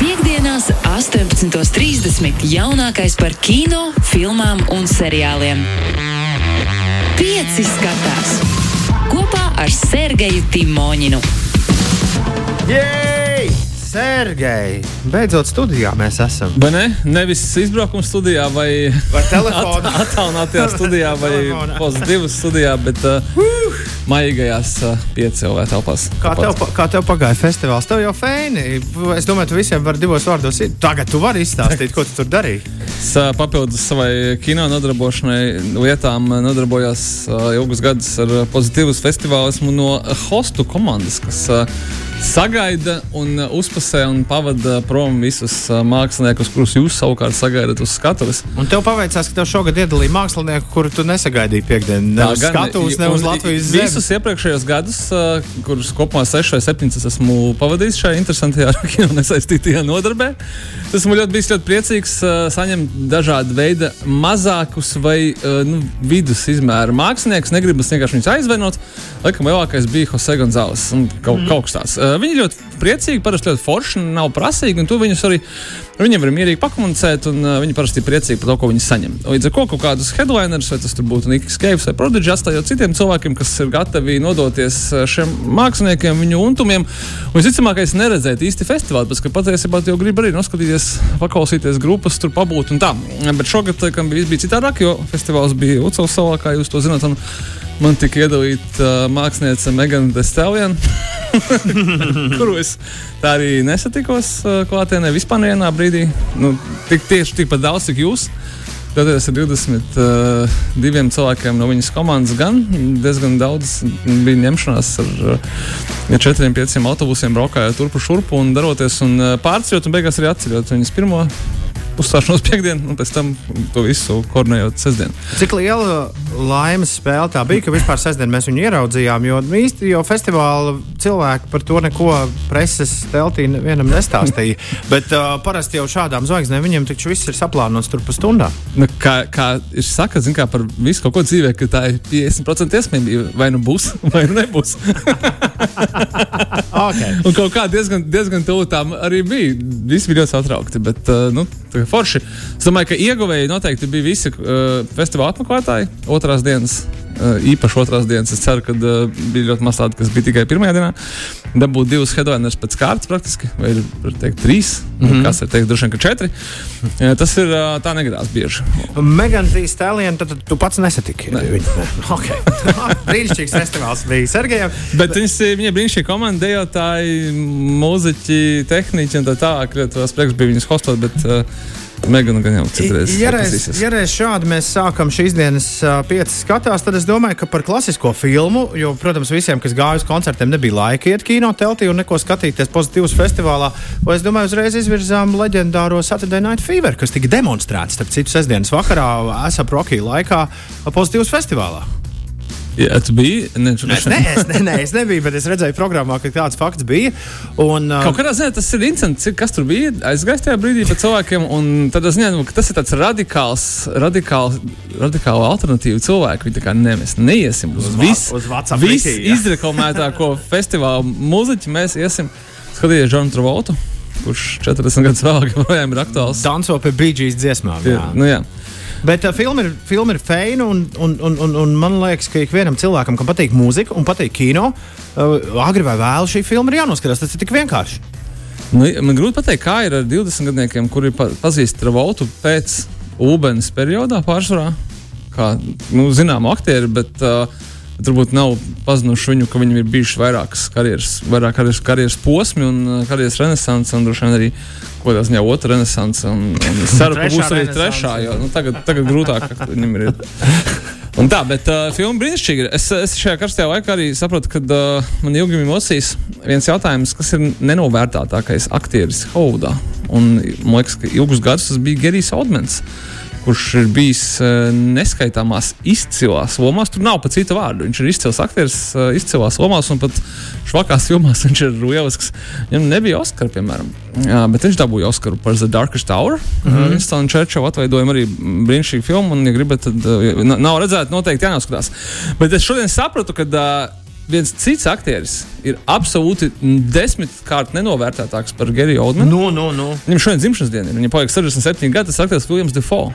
Piektdienās, 18.30. jaunākais par kino, filmām un seriāliem. Pieci skatās kopā ar Sergeju Timoņinu. Jej! Sergei! Beidzot, studijā mēs esam. Vai ne? Nevis izbraukuma studijā, vai, Vai telefonā? at- attālinātajā studijā, vai Telefonā. pozitīvas studijā, bet uh, maigajās uh, piecēlē telpās. Kā tev, pa- kā tev pagāja festivāls? Tev jau fēni. Es domāju, tu visiem vari divos vārdos. Tagad tu vari izstāstīt, ko tu tur darīji. Es papildus savai kino nodarbošanai lietām nodarbojos ilgus gadus ar pozitīvas festivālu. Esmu no hostu komandas, kas sagaida un uh, uzpasē un pavada prom visus uh, māksliniekus, kurus jūs savukārt sagaidat uz skatuves. Un tev paveicās, ka tev šogad iedalīja mākslinieku, kuru tu nesagaidīji piekdienā. Ne uz skatuves, ne uz Latvijas zemes. Visus iepriekšējos gadus, uh, kurus kopumā 6 vai 7 es esmu pavadījis šajā interesantajā kino nesaistītajā nodarbē, es esmu ļoti, bijis ļoti priecīgs saņemt dažādu veidu mazākus vai nu, vidus izmēru māksliniekus. Negribu vienkārši viņus aizvainot. Laikam lielākais bija Jose Gonzāles un kaut, mm. kaut kas tāds. Uh, viņi ļoti priecīgi, parasti ļoti forši, nav prasīgi, un tu viņus arī Viņiem var mierīgi pakomunicēt, un uh, viņi parasti ir priecīgi par to, ko viņi saņem. Līdz ar to kaut kādus headlinerus, vai tas būtu Niks Keivs vai Prodigy, atstājot citiem cilvēkiem, kas ir gatavi nodoties uh, šiem māksliniekiem, viņu untumiem. Un visticamākais neredzēt īsti festivālu, bet patiesībā jau grib arī noskatīties, paklausīties grupas, tur pabūt un tā. Bet šogad laikam, bija, bija citādāk, jo festivāls bija Ucels salā, kā jūs to zināt. Un, Man tika iedalīta uh, mākslinieca Megana Destelviena, kuru es tā arī nesatikos uh, klātienē vispār nevienā brīdī. Nu, tik, tieši tikpat daudz, cik jūs. Tad es ar 22 uh, cilvēkiem no viņas komandas gan diezgan daudz bija ņemšanās ar uh, 4-5 autobusiem, braukājot turpu šurpu un daroties un uh, pārceļot un beigās arī atceļot viņas pirmo uzstāšanos piekdienu, un pēc tam to visu koordinējot sestdienu. Cik liela laimes spēle tā bija, ka vispār sestdien mēs viņu ieraudzījām? Jo nu, īsti jau festivāla cilvēki par to neko preses teltī vienam nestāstīja. Bet uh, parasti jau šādām zvaigznēm viņiem taču viss ir saplānots tur pa stundām. Nu, kā, kā ir saka, zin, kā par visu kaut ko dzīvē, ka tā ir 50% iespējamība. Vai nu būs, vai nu nebūs. okay. Un kaut kā diezgan, diezgan tuvu tam arī bija. Visi bija ļoti satraukti. Bet, uh, nu, forši. Es domāju, ka ieguvēji noteikti bija visi uh, festivāla apmeklētāji otrās dienas. Uh, īpaši otrās dienas. Es ceru, ka uh, bija ļoti maz tādu, kas bija tikai pirmajā dienā. Dabūt divus headliners pēc kārtas, praktiski, vai ir teikt, trīs, mm -hmm. kas ir teikt, droši vien, ka četri. Uh, tas ir uh, tā negadās bieži. Megan Thee Stallion, tad, tad tu pats nesatiki Ne. viņu. Okay. Brīnišķīgs festivāls bija Sergejam. Bet viņas, viņa brīnišķīga komanda, dejotāji, mūziķi, tehniķi un tā tālāk. Tas prieks bija viņas hostot, bet uh, Megana gan jau citreiz. Ja reiz, ja reiz šādi mēs sākam šīs dienas piecas skatās, tad es domāju, ka par klasisko filmu, jo, protams, visiem, kas gāja uz koncertiem, nebija laika iet kino teltī un neko skatīties pozitīvas festivālā. Vai es domāju, uzreiz izvirzām leģendāro Saturday Night Fever, kas tika demonstrēts, starp citu, sestdienas vakarā, esap Rocky laikā, pozitīvas festivālā. Jā, tu biji. Ne, tu, Es, ne, es, ne, ne, es nebiju, bet es redzēju programmā, ka tāds fakts bija. Un, uh, Kaut kādā ziņā tas ir interesanti, kas tur bija aizgājis tajā brīdī par cilvēkiem. un Tad es nezinu, ka tas ir tāds radikāls, radikāls, radikāla alternatīva cilvēku. Viņi tā kā ne, mēs neiesim uz Uz visu, jā. izreklamētāko festivālu mūziķu. Mēs iesim skatīties Džonu Travoltu, kurš 40 gadus vēlāk joprojām ir aktuāls. Danco pie BG's dziesmām. Jā, Jā. nu, jā. Bet uh, filma ir, filma ir feina, un, un, un, un, un man liekas, ka ikvienam cilvēkam, kam patīk mūzika un patīk kino, uh, agri vai vēlu šī filma ir jānoskatās. Tas ir tik vienkārši. Nu, man grūti pateikt, kā ir ar 20 gadiem, kuri pa, pazīst Travoltu pēc ūdens periodā pārsvarā. Kā nu, zinām, aktieri, bet uh, turbūt nav pazinuši viņu, ka viņam ir bijuši vairākas karjeras, vairāk karjeras, karjeras posmi un uh, karjeras renaissance, un droši vien arī kaut kādā ziņā otra renaissance. Un, un es ceru, ka būs arī trešā, jo nu, tagad, tagad grūtāk viņam ir. Un tā, bet uh, filma brīnišķīga. Es, es šajā karstajā laikā arī saprotu, ka uh, man ilgi bija mocījis viens jautājums, kas ir nenovērtātākais aktieris Haudā. Un man liekas, ka ilgus gadus tas bija Gerijs Oldmans. Kurš ir bijis uh, neskaitāmās izcilās lomās. Tur nav pat cita vārda. Viņš ir izcils aktieris, uh, izcilās lomās, un pat švakās filmās viņš ir lielisks. Viņam nebija Oskara, piemēram, Jā, bet viņš dabūja Oskaru par The Darkest Tower. Mm -hmm. Winston Churchill atveidojumu arī brīnišķīgu filmu, un, ja gribat, tad uh, nav redzēt, noteikti jānoskatās. Bet es šodien sapratu, ka viens cits aktieris ir absolūti desmitkārt nenovērtētāks par Geriju Oldmanu. Nu, nu, nu. Viņam šodien dzimšanas diena ir. Viņam paliek 67 gadi, tas aktieris Viljams Defoe.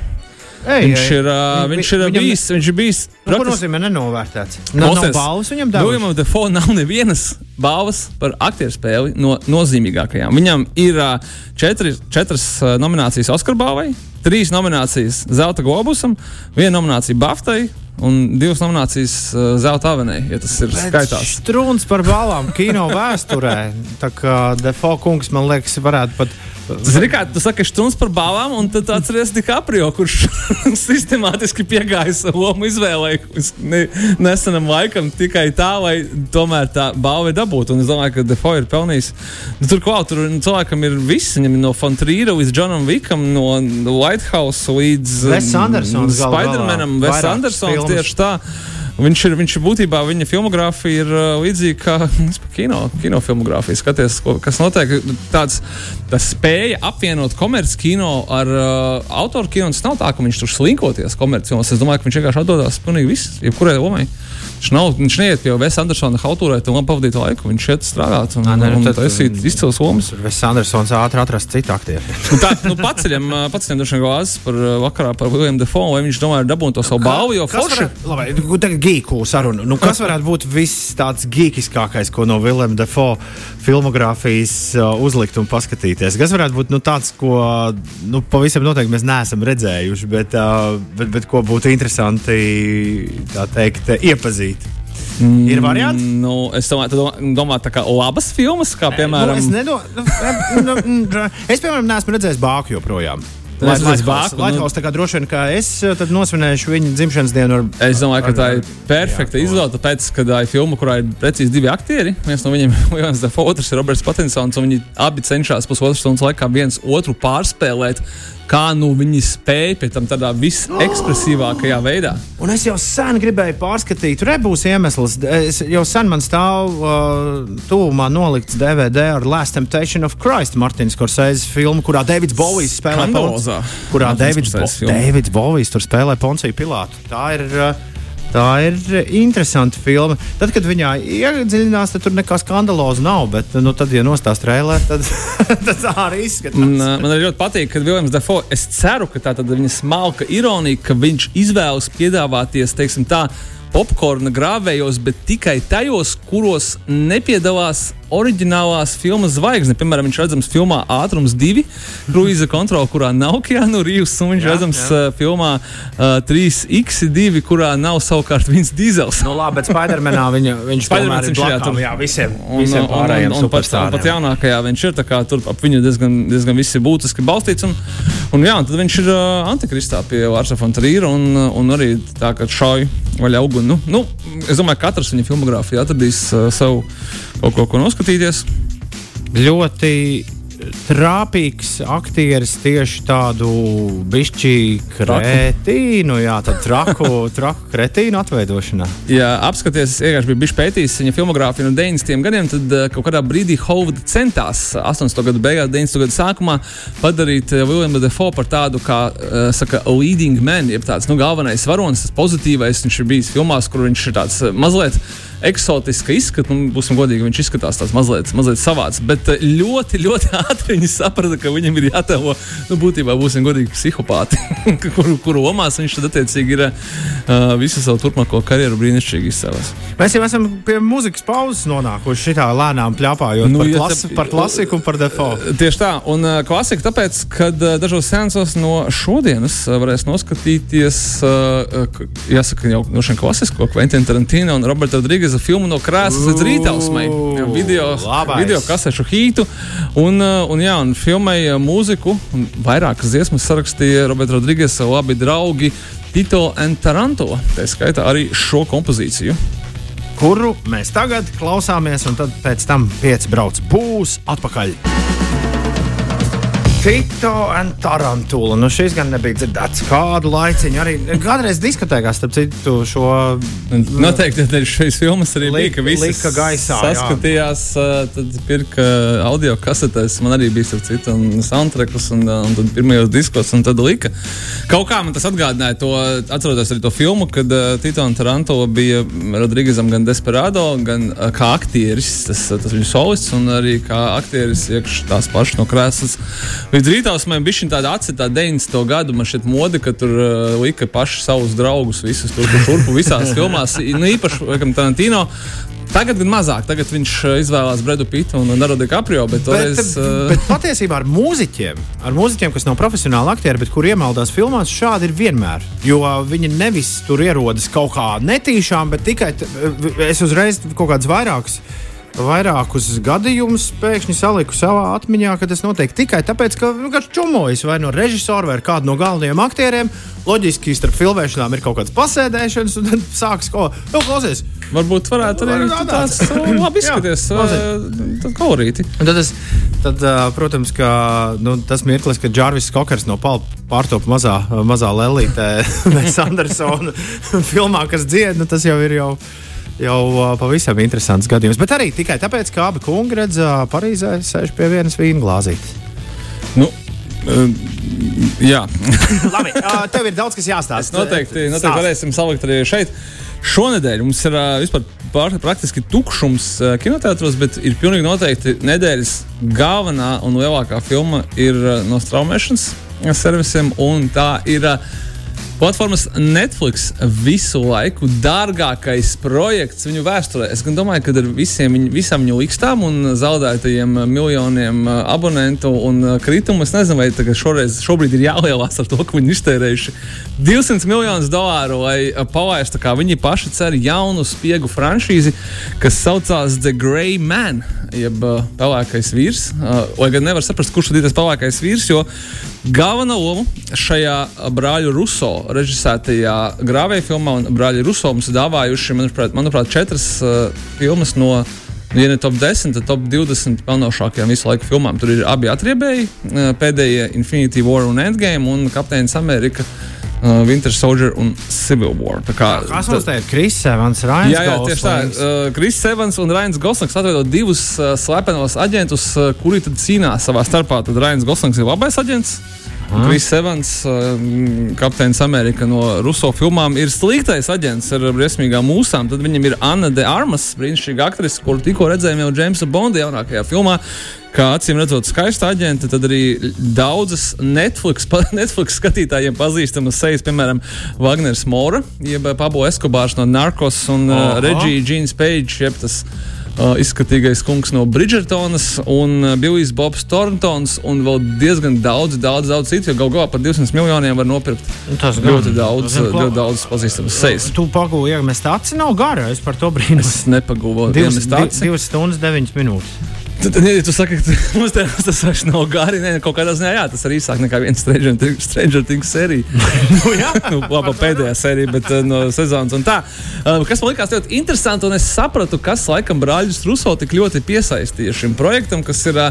Ej, Viņš ej. ir, uh, viņš ir Viņam- bijis, viņš ir bijis Nu, ko praktiski- nozīmē nenovērtēts? Nav, nav Klausies, balvas viņam devuši? Viljamam Defoe nav nevienas balvas par aktieru spēli no nozīmīgākajām. Viņam ir uh, četri, četras uh, nominācijas Oskar balvai, trīs nominācijas Zelta globusam, viena nominācija Baftai un divas nominācijas uh, Zelta avenei, ja tas ir skaitās. Strūns par balvām kino vēsturē. Tā kā Defo kungs, man liekas, varētu pat. Tas ir kā tu saki, stundas par balvām, un tad atceries DiCaprio, kurš sistemātiski piegāja savu lomu izvēlei ne, nesenam laikam tikai tā, lai tomēr tā balva ir dabūta. Un es domāju, ka Defoe ir pelnījis. Nu, tur kaut tur nu, cilvēkam ir viss, viņam no Fontrīra līdz Džonam Vikam, no White House līdz Wes galā. Spidermanam, Vairākas Andersons filmas. tieši tā. Viņš ir, viņš ir būtībā, viņa filmogrāfija ir uh, līdzīga kā kino, kino filmogrāfija. Skaties, ko, kas notiek. Tāds, tā spēja apvienot komerciālu kino ar uh, autoru kino. Tas nav tā, ka viņš tur slinkoties komerciālos. Es domāju, ka viņš vienkārši atdodas pilnīgi viss, jebkurai lomai. Viņš, nav, viņš neiet pie Vesa Andersona hautūrē, tam pavadīt laiku. Viņš iet strādāt un, Ā, nē, nu un tad- taisīt izcils lomas. Ves Andersons ātri atrast citu aktieru. Un tā, nu, paceļam, paceļam dažiem glāzes par vakarā par William Defoe, vai viņš domā, ir dabūt to savu balvu, jo forši. varētu- Labi, nu, tagad geeku saruna. Nu, kas varētu būt viss tāds geekiskākais, ko no Viljama Defoe filmogrāfijas uzlikt un paskatīties? Kas varētu būt nu, tāds, ko nu, pavisam noteikti mēs neesam redzējuši, bet, uh, bet, bet ko būtu interesanti tā teikt, iepazīt? Mm. Ir variants? Nu, es domāju, tu domā, domā tā kā labas filmas, kā piemēram. Nu, es, nedo, nu, nu, nu, es, piemēram, neesmu redzējis Bāku joprojām. Neesi redzējis Bāku, nu- Latvijas kā droši vien, ka es tad nosvinēšu viņa dzimšanas dienu ar. Es domāju, ka ar- tā ir perfekta izvēle. Tāpēc, ka tā ir filma, kurā ir precīzi divi aktieri. Viens no viņiem ir Lions Defoe, otrs ir Roberts Patinsons. un Viņi abi cenšas pusotras stundas laikā viens otru pārspēlēt. Kā nu viņi spēja pie tam tādā visekspresīvākajā veidā. Un es jau sen gribēju pārskatīt, tur nebūs iemesls. Es jau sen man stāv uh, tuvumā nolikts DVD ar Last Temptation of Christ, Martins Korsēzes filmu, kurā Davids Bovijs spēlē. Pons- Kurā Davids, Bo. Davids Bovijs tur spēlē Ponciju Pilātu. Tā ir. Uh, Tā ir interesanta filma. Tad, kad viņā iedziļinās, tad tur nekā skandaloza nav. Bet, nu, tad, ja nostās trēlē, tad, tad tā arī izskatās. Ā, man arī ļoti patīk, ka Viljams Defoe, es ceru, ka tā viņa smalka ironija, ka viņš izvēlas piedāvāties, teiksim, tā. Popkorna grāvējos, bet tikai tajos, kuros nepiedalās oriģinālās filmas zvaigzne. Piemēram, viņš redzams filmā Ātrums 2, Cruise Control, kurā nav Keanu Reeves, un viņš Jā, redzams jā. uh, filmā uh, 3x2, kurā nav savukārt viens dīzels. Nu, labi, bet Spidermanā viņa, viņš Spidermans ir blakām, tur- jā, visiem, Un, visiem un, pārējiem un, un, pat, un pat jaunākajā viņš ir tā kā tur ap viņu diezgan, diezgan viss ir būtiski balstīts. Un, un, jā, un tad viņš ir uh, antikristā pie Vārsa Fontrīra un, un arī tā, ka šauj vaļā uguni. Nu, nu, es domāju, ka katrs viņa filmogrāfijā atradīs uh, savu kaut ko, ko noskatīties. ļoti trāpīgs aktieris tieši tādu bišķi kretīnu, jā, tādu traku, traku kretīnu atveidošanā. Ja apskaties, vienkārši bija bijis pētījis viņa filmogrāfiju no 90. gadiem, tad uh, kaut kādā brīdī Hovada centās 80. gadu beigās, 90. gadu sākumā padarīt uh, Viljamu Defoe par tādu kā uh, saka, leading man, jeb tāds nu, galvenais varonis, tas pozitīvais. Viņš ir bijis filmās, kur viņš ir tāds mazliet eksotiska izskata. Nu, būsim godīgi, viņš izskatās tāds mazliet, mazliet savāds. Bet uh, ļoti, ļoti ātri viņi saprata, ka viņam ir jātēlo, nu, būtībā būsim godīgi, psihopāti, kuru, kuru omās viņš tad attiecīgi ir uh, visu savu turpmāko karjeru brīnišķīgi izcēlējis. Mēs jau esam pie muzikas pauzes nonākuši šitā lēnām pļāpājot Nu, par, ja klas, te- par klasiku un par default. Tieši tā, un uh, klasika, tāpēc, ka uh, dažos seansos no šodienas uh, varēs noskatīties, uh, jāsaka, jau no šiem klasisko Quentin Tarantino un Roberta Rodrigesa filmu no krāsas līdz rītausmai. Video, labais. video kasešu hītu, un, uh, un, jā, un filmai uh, mūziku, un vairākas dziesmas sarakstīja Roberta Rodrigesa labi draugi Tito un Taranto. Tā skaitā arī šo kompozīciju. Kuru mēs tagad klausāmies, un tad pēc tam pieci brauc būs atpakaļ. Tito un Tarantula. Nu, šis gan nebija dzirdēts kādu laiciņu. Arī kādreiz diskotēkās, starp citu, šo. Noteikti dēļ šīs filmas arī Lika- bija, ka visi lika gaisā, jā. saskatījās, ā, tad pirka audio kasetēs. Man arī bija starp citu un soundtracks un, un tad pirmajos diskos, un tad lika. Kaut kā man tas atgādināja to, atceroties arī to filmu, kad uh, Tito un Tarantula bija Rodrigezam gan Desperado, gan uh, kā aktieris, tas, tas viņu solists, un arī kā aktieris iekš tās pašas no krēslas. Līdz rītausmēm bija šī tāda atcitā 90. gadu, man šķiet mode, ka tur uh, lika paši savus draugus, visus tur tur šurpu visās filmās, nu īpaši, laikam, Tarantino. Tagad gan mazāk, tagad viņš uh, izvēlās Bredu Pitu un Narodu Caprio, bet Bet, toreiz. uh, bet patiesībā ar mūziķiem, ar mūziķiem, kas nav profesionāli aktieri, bet kuriem iemaldās filmās, šādi ir vienmēr. Jo viņi nevis tur ierodas kaut kā netīšām, bet tikai es uzreiz kaut kādus vairākus. Vairākus gadījumus pēkšņi saliku savā atmiņā, ka tas notiek tikai tāpēc, ka nu, kāds čumojas vai no režisora vai kāda no galvenajiem aktieriem. Loģiski, starp filmēšanām ir kaut kādas pasēdēšanas, un tad sākas kas, nu, klausies, Varbūt varētu arī tāds uh, labi izskatīties, uh, kolorīti. Tad, es, tad protams, ka nu, tas mirklis, kad Džārvis Kokers no palpa pārtopa mazā, mazā lelītē, Mēs Andersona filmā, kas dzied, nu, tas jau ir jau. Jau uh, pavisam interesants gadījums. Bet arī tikai tāpēc, ka abi kungi redz, uh, Parīzē sēž pie vienas vīna glāzītes. Nu, uh, jā, Labi, uh, tev ir daudz kas es jāstāsta. noteikti, noteikti Stāsti. varēsim salikt arī šeit. Šonadēļ mums ir uh, vispār pār, praktiski tukšums uh, kinoteātros, bet ir pilnīgi noteikti nedēļas galvenā un lielākā filma ir uh, no straumēšanas servisiem, un tā ir uh, Platformas Netflix visu laiku dārgākais projekts viņu vēsturē. Es domāju, ka ar visiem visām viņu likstām un zaudētajiem miljoniem uh, abonentu un uh, kritumu, es nezinu, vai šoreiz, šobrīd ir jālielās ar to, ka viņi iztērējuši 200 miljonus dolāru, lai uh, palaistu, kā viņi paši cer, jaunu spiegu franšīzi, kas saucās The Grey Man, jeb uh, pelēkais vīrs. Uh, lai gan nevar saprast, kurš tad ir tas pelēkais vīrs, jo galveno lomu šajā uh, brāļu Ruso režisētajā grāvēja filmā, un brāļi Ruso mums dāvājuši, manuprāt, manuprāt četras uh, filmas no. Ja ne top 10, tad top 20 pelnošākajām visu laiku filmām. Tur ir abi atriebēji, pēdējie Infinity War un Endgame un Kapteinis Amerika, uh, Winter Soldier un Civil War. Tā kā, Kas mums te ir? Kris Evans, Rājans. Jā, jā tieši tā. Uh, Kris Evans un Rains Goslings atveido divus uh, slepenos aģentus, uh, kuri tad cīnās savā starpā. Tad Rains Goslings ir labais aģents. Kris Evans, uh, kapteinis Amerika no Ruso filmām, ir sliktais aģents ar briesmīgām mūsām. Tad viņam ir Anna de Armas, brīnišķīga aktrise, kuru tikko redzējām jau Jamesa Bonda jaunākajā filmā. Kā acīm redzot, skaista aģente, tad arī daudzas Netflix, Netflix skatītājiem pazīstamas sejas, piemēram, Wagners Mora, jeb Pablo Escobārs no Narcos un uh, Aha. Regija Jeans Page, jeb tas uh, izskatīgais kungs no Bridgertonas, un uh, Billijs Bobs Thorntons, un vēl diezgan daudz, daudz, daudz citu, jo gal galā par 200 miljoniem var nopirkt Tas gan. ļoti daudz, Tas gan ļoti daudz pazīstamas sejas. Tu pagūji, ja mēs tāds nav gara, es par to brīnos. Es nepagūvu vienas div, tādas. divas stundas, deviņas minūtes. Tad, ja tu saki, ka mums tas vairs nav gari, nē, kaut kādā ziņā, jā, tas arī īsāk nekā viena Stranger Things, Stranger Things sērija. Nu, jā. nu, labi, pēdējā sērija, bet uh, no sezonas un tā. Uh, kas man likās ļoti interesanti, un es sapratu, kas laikam brāļus Ruso tik ļoti piesaistīja šim projektam, kas ir.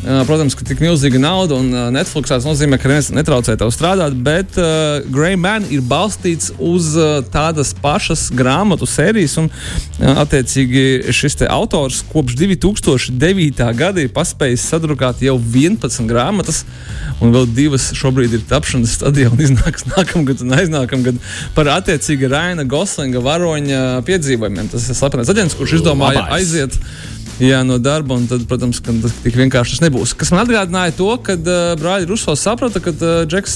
Protams, ka tik milzīga nauda un Netflix tas nozīmē, ka neviens netraucē tev strādāt, bet uh, Grey Man ir balstīts uz uh, tādas pašas grāmatu sērijas. Un, uh, attiecīgi, šis autors kopš 2009. gada ir paspējis sadrukāt jau 11 grāmatas, un vēl divas šobrīd ir tapšanas stadijā un iznāks nākamgad un aiznākamgad par attiecīgi Raina Goslinga varoņa piedzīvojumiem. Tas ir slepenais aģents, kurš izdomāja Labais. Jā, no darba, tad, protams, ka tas tik vienkārši tas nebūs. Kas man atgādināja to, ka uh, brāļi Ruso saprata, ka uh, Džeks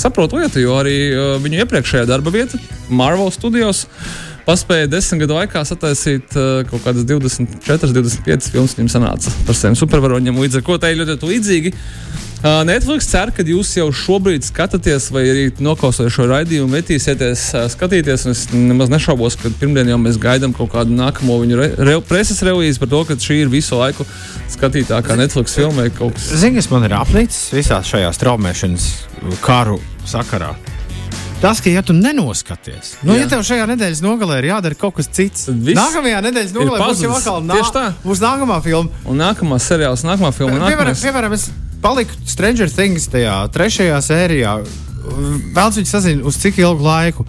saprot lietu, jo arī uh, viņu iepriekšējā darba vieta, Marvel Studios, paspēja desmit gadu laikā sataisīt uh, kaut kādas 24, 25 filmas. Viņam sanāca par saviem supervaroņiem, līdz ar ir ļoti, ļoti līdzīgi. Uh, Netflix cer, ka jūs jau šobrīd skatāties, vai arī noklausāties šo raidījumu, metīsieties, uh, skatīties. Es nemaz nešaubos, ka pirmdien jau mēs gaidām kaut kādu nākamo viņu re, re, preses relīzi par to, ka šī ir visu laiku skatītākā Netflix kaut kas. Zini, kas man ir apnicis visās šajās traumēšanas karu sakarā? Tas, ka, ja tu nenoskaties, nu, Jā. ja tev šajā nedēļas nogalē ir jādara kaut kas cits, Tad viss nākamajā nedēļas nogalē būs jau atkal nā, Tieši tā. būs nākamā filma. Un nākamā seriāls, nākamā filma, Piemēram, nākamais. piemēram es paliku Stranger Things tajā trešajā sērijā. Vēlams viņu sazināties, uz cik ilgu laiku.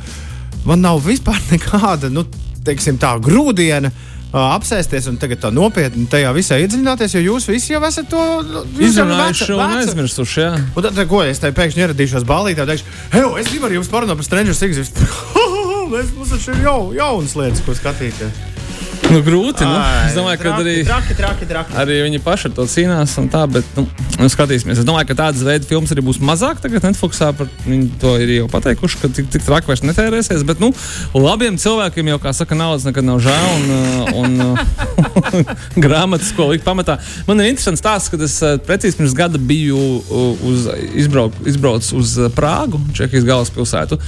Man nav vispār nekāda, nu, teiksim, tā grūdiena. Uh, apsēsties un tagad tā nopietni tajā visā iedziļināties, jo jūs visi jau esat to nu, izdarījuši un aizmirsuši. Jā. Un tad, ko es te pēkšņi ieradīšos balītā, teikšu, hei, es gribu ar jums parunāt par Stranger Things. Mums taču ir jau, jaunas lietas, ko skatīties. Nu, grūti. Nu. Es domāju, ka arī, traki, traki, traki. arī viņi paši ar to cīnās. Tā, bet, nu, nu, skatīsimies. Es domāju, ka tādas veidu filmas arī būs mazāk. Tagad Netflixā par viņi to ir jau pateikuši, ka tik, tik traki vairs netērēsies. Bet nu, labiem cilvēkiem jau, kā saka, naudas nekad nav žēl. Un, uh, un, un grāmatas, ko likt pamatā. Man ir interesants stāsts, kad es uh, precīzi pirms gada biju uh, uz, izbrauk, izbraucis uz Prāgu, Čehijas galvaspilsētu.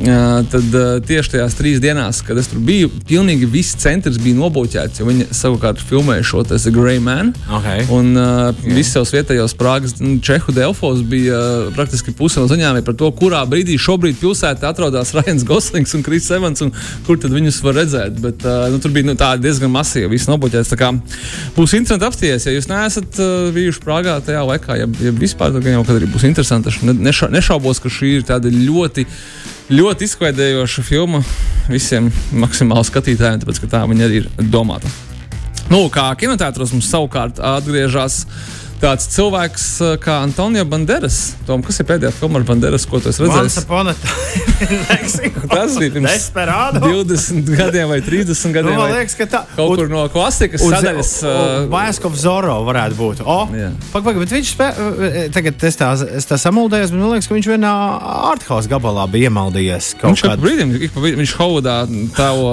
Tad tieši tajās trīs dienās, kad es tur biju, pilnīgi viss centrs bija nobuļķēts. Viņi savukārt filmēja šo te Grey Man. Okay. Un uh, okay. visus savus vietējos Prāgas nu, Čehu Delfos bija uh, praktiski puse no ziņām par to, kurā brīdī šobrīd pilsētā atrodas Ryan Goslings un Kris Evans un kur tad viņus var redzēt. Bet, uh, nu, tur bija nu, diezgan masīvi, viss nobuļķēts. Būs interesanti apsties, ja jūs neesat uh, bijuši Prāgā tajā laikā, ja, ja vispār tad jau kad arī būs interesanti. Es nešā, nešaubos, ka šī ir tāda ļoti ļoti izklaidējoša filma visiem maksimāli skatītājiem, tāpēc ka tā viņa arī ir domāta. Nu, kā kinotētros mums savukārt atgriežas tāds cilvēks eh, kā Antonio Banderas. Tom, kas ir pēdējā filma ar Banderas, ko tu esi redzējis? Tas bija pirms Desperado. 20 gadiem vai 30 gadiem. Nu, man liekas, ka tā kaut kur no klasikas uz, sadaļas. Vajaskov uh, Zoro varētu būt. O, pak, pak, bet viņš spē, tagad es tā, es tā samuldējos, bet man liekas, ka viņš vienā arthouse gabalā bija iemaldījies. Viņš kādu brīdim, viņš haudā tāvo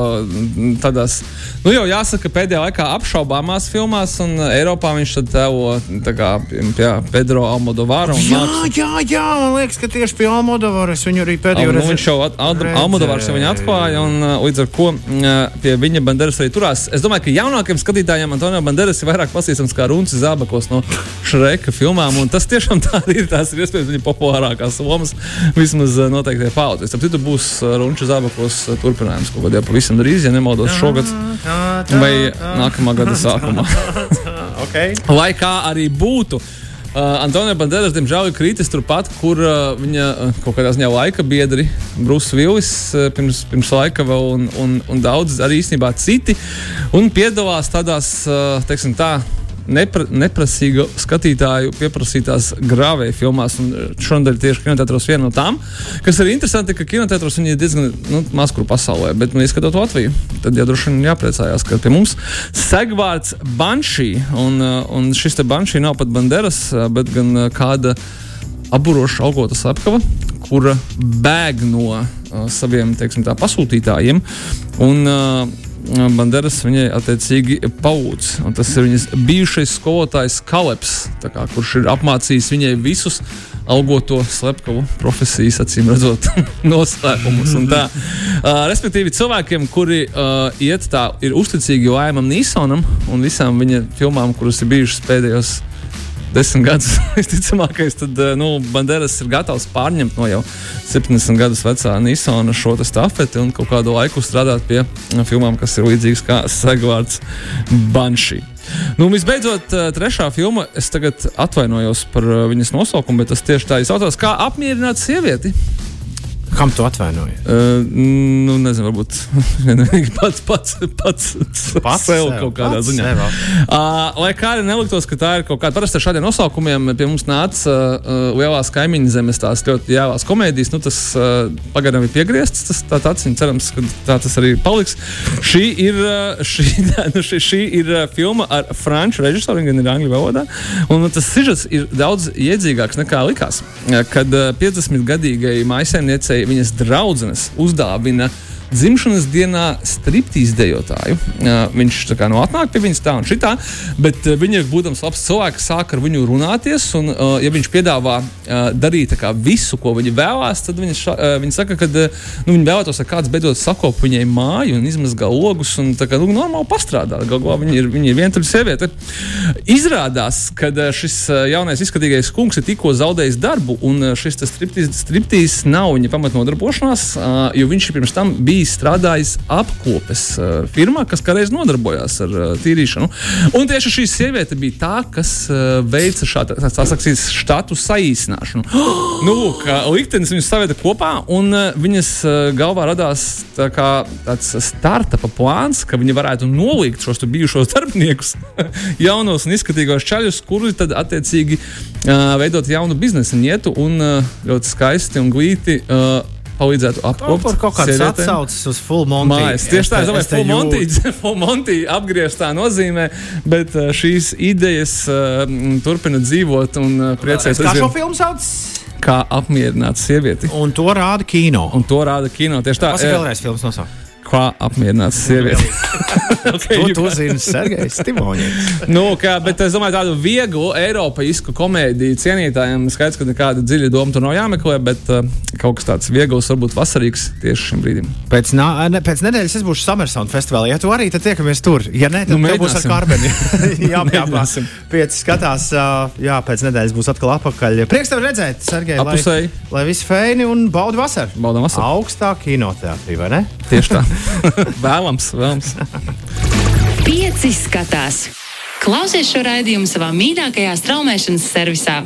tādās, nu jau jāsaka, pēdējā laikā apšaubāmās filmās, un Eiropā viņš tad tāvo tā kā pie Pedro Almodovara. Jā, mākslas. jā, jā, man liekas, ka tieši pie Almodovara es viņu arī pēdējo reizi. Nu, viņš jau Almodovars viņu atklāja, un uh, līdz ar to uh, pie viņa banderas arī turās. Es domāju, ka jaunākiem skatītājiem Antonio Banderas ir vairāk pazīstams kā Runcis Zābakos no Šreka filmām, un tas tiešām tā ir. Tās ir iespējams viņa populārākās lomas vismaz uh, noteiktie paudzes. Tad tur būs Runča Zābakos turpinājums kaut kādā pavisam drīz, ja nemaldos šogad vai nākamā gada sākumā. okay. Lai kā arī būtu. Uh, Antonija Banderas, diemžēl, ir kritis turpat, kur uh, viņa uh, kaut kādā ziņā laika biedri, Brūss Vilnis, uh, pirms, pirms laika vēl, un, un, un daudz arī īstenībā citi, un piedalās tādās, uh, teiksim tā, nepra, neprasīga skatītāju pieprasītās grāvēja filmās. Šonadēļ tieši kinotētros viena no tām, kas ir interesanti, ka kinotētros viņi ir diezgan nu, maz kur pasaulē, bet, nu, izskatot Latviju, tad jau droši vien jāpriecājās, ka pie mums segvārds Banshee, un, un šis te Banshee nav pat Banderas, bet gan kāda aburoša augota slepkava, kura bēg no uh, saviem teiksim, tā, pasūtītājiem. Un, uh, Banderas viņai attiecīgi paudzes. Tas ir viņas bijušais skolotājs Kaleps, kā, kurš ir apmācījis viņai visus algoto slepkavu profesijas, acīm redzot, noslēpumus. Uh, respektīvi, cilvēkiem, kuri uh, iet tā, ir uzticīgi Laimam Nīsonam un visām viņa filmām, kuras ir bijušas pēdējos desmit gadus. Visticamākais, tad eh, nu, Banderas ir gatavs pārņemt no jau 70 gadus vecā Nisona šo stafeti un kaut kādu laiku strādāt pie eh, filmām, kas ir līdzīgas kā Segvārds Banshee. Nu, visbeidzot, eh, trešā filma. Es tagad atvainojos par viņas nosaukumu, bet tas tieši tā izsaucās kā apmierināt sievieti. Kam tu atvainojies? Uh, nu, nezinu, varbūt pats, pats, pats, pats sev kaut kādā pats ziņā. Uh, lai kā arī neliktos, ka tā ir kaut kāda parasta ar šādiem nosaukumiem, pie mums nāca uh, lielās kaimiņu zemes tās ļoti jēlās komēdijas. Nu, tas uh, pagaidām ir piegriezts, tas tā tāds, cerams, ka tā tas arī paliks. Šī ir, šī, nu, šī, šī ir filma ar franču režisoru, gan ir angļu valodā. Un tas sižets ir daudz iedzīgāks nekā likās. Kad uh, 50-gadīgai maisiņniecei viņas draudzenes uzdāvina dzimšanas dienā striptīz dejotāju. Viņš tā kā nu, atnāk pie viņas tā un šitā, bet viņa, būdams labs cilvēks, sāk ar viņu runāties. Un, ja viņš piedāvā darīt kā, visu, ko viņa vēlās, tad viņa, uh, viņa saka, ka nu, viņa vēlētos, lai kāds beidzot sakop viņai māju un izmazgā logus un tā kā nu, normāli pastrādā. Galvā viņa ir, viņa ir vientuļa sieviete. Izrādās, ka šis jaunais izskatīgais kungs ir tikko zaudējis darbu, un šis striptīz, striptīz nav viņa pamatnodarbošanās, jo viņš pirms tam bija bijis strādājis apkopes uh, firmā, kas kādreiz nodarbojās ar uh, tīrīšanu. Un tieši šī sieviete bija tā, kas uh, veica šādu štatu saīsināšanu. nu, lūk, liktenis viņus savieta kopā, un uh, viņas uh, galvā radās tā kā, tāds startupa plāns, ka viņi varētu nolikt šos bijušos darbiniekus, jaunos un izskatīgos čaļus, kuri tad attiecīgi uh, veidot jaunu biznesa nietu un uh, ļoti skaisti un glīti. Uh, palīdzētu apkopot. Tur kaut kādas atsauces uz Full Monty. Mājas. Tieši tā, es domāju, Full Monty, full Monty apgrieztā nozīmē, bet šīs idejas uh, turpina dzīvot un uh, priecēties. Kā šo filmu sauc? Kā apmierināt sievieti. Un to rāda kino. Un to rāda kino. Tieši tā. Tas ir vēlreiz filmas nosaukt kā apmierināt sievieti. okay, to to zina Sergejs Timoņins. nu, kā, bet es domāju, tādu vieglu eiropeisku komēdiju cienītājiem skaidrs, ka nekāda dziļa doma tur nav jāmeklē, bet uh, kaut kas tāds viegls, varbūt vasarīgs tieši šim brīdim. Pēc, nā, ne, pēc nedēļas es būšu Summersound festivālā. Ja tu arī tad tiekamies tur, ja nē, tad nu, būs ar Kārbeni. jā, jā, pieci skatās, uh, jā, pēc nedēļas būs atkal atpakaļ. Prieks tev redzēt, Sergej, lai, lai viss feini un baudi vasaru. Baudam vasaru. Augstā kinoteātrī, vai ne? Tieši tā. vēlams, vēlams. Pieci skatās. Klausies šo raidījumu savā mīļākajā straumēšanas servisā.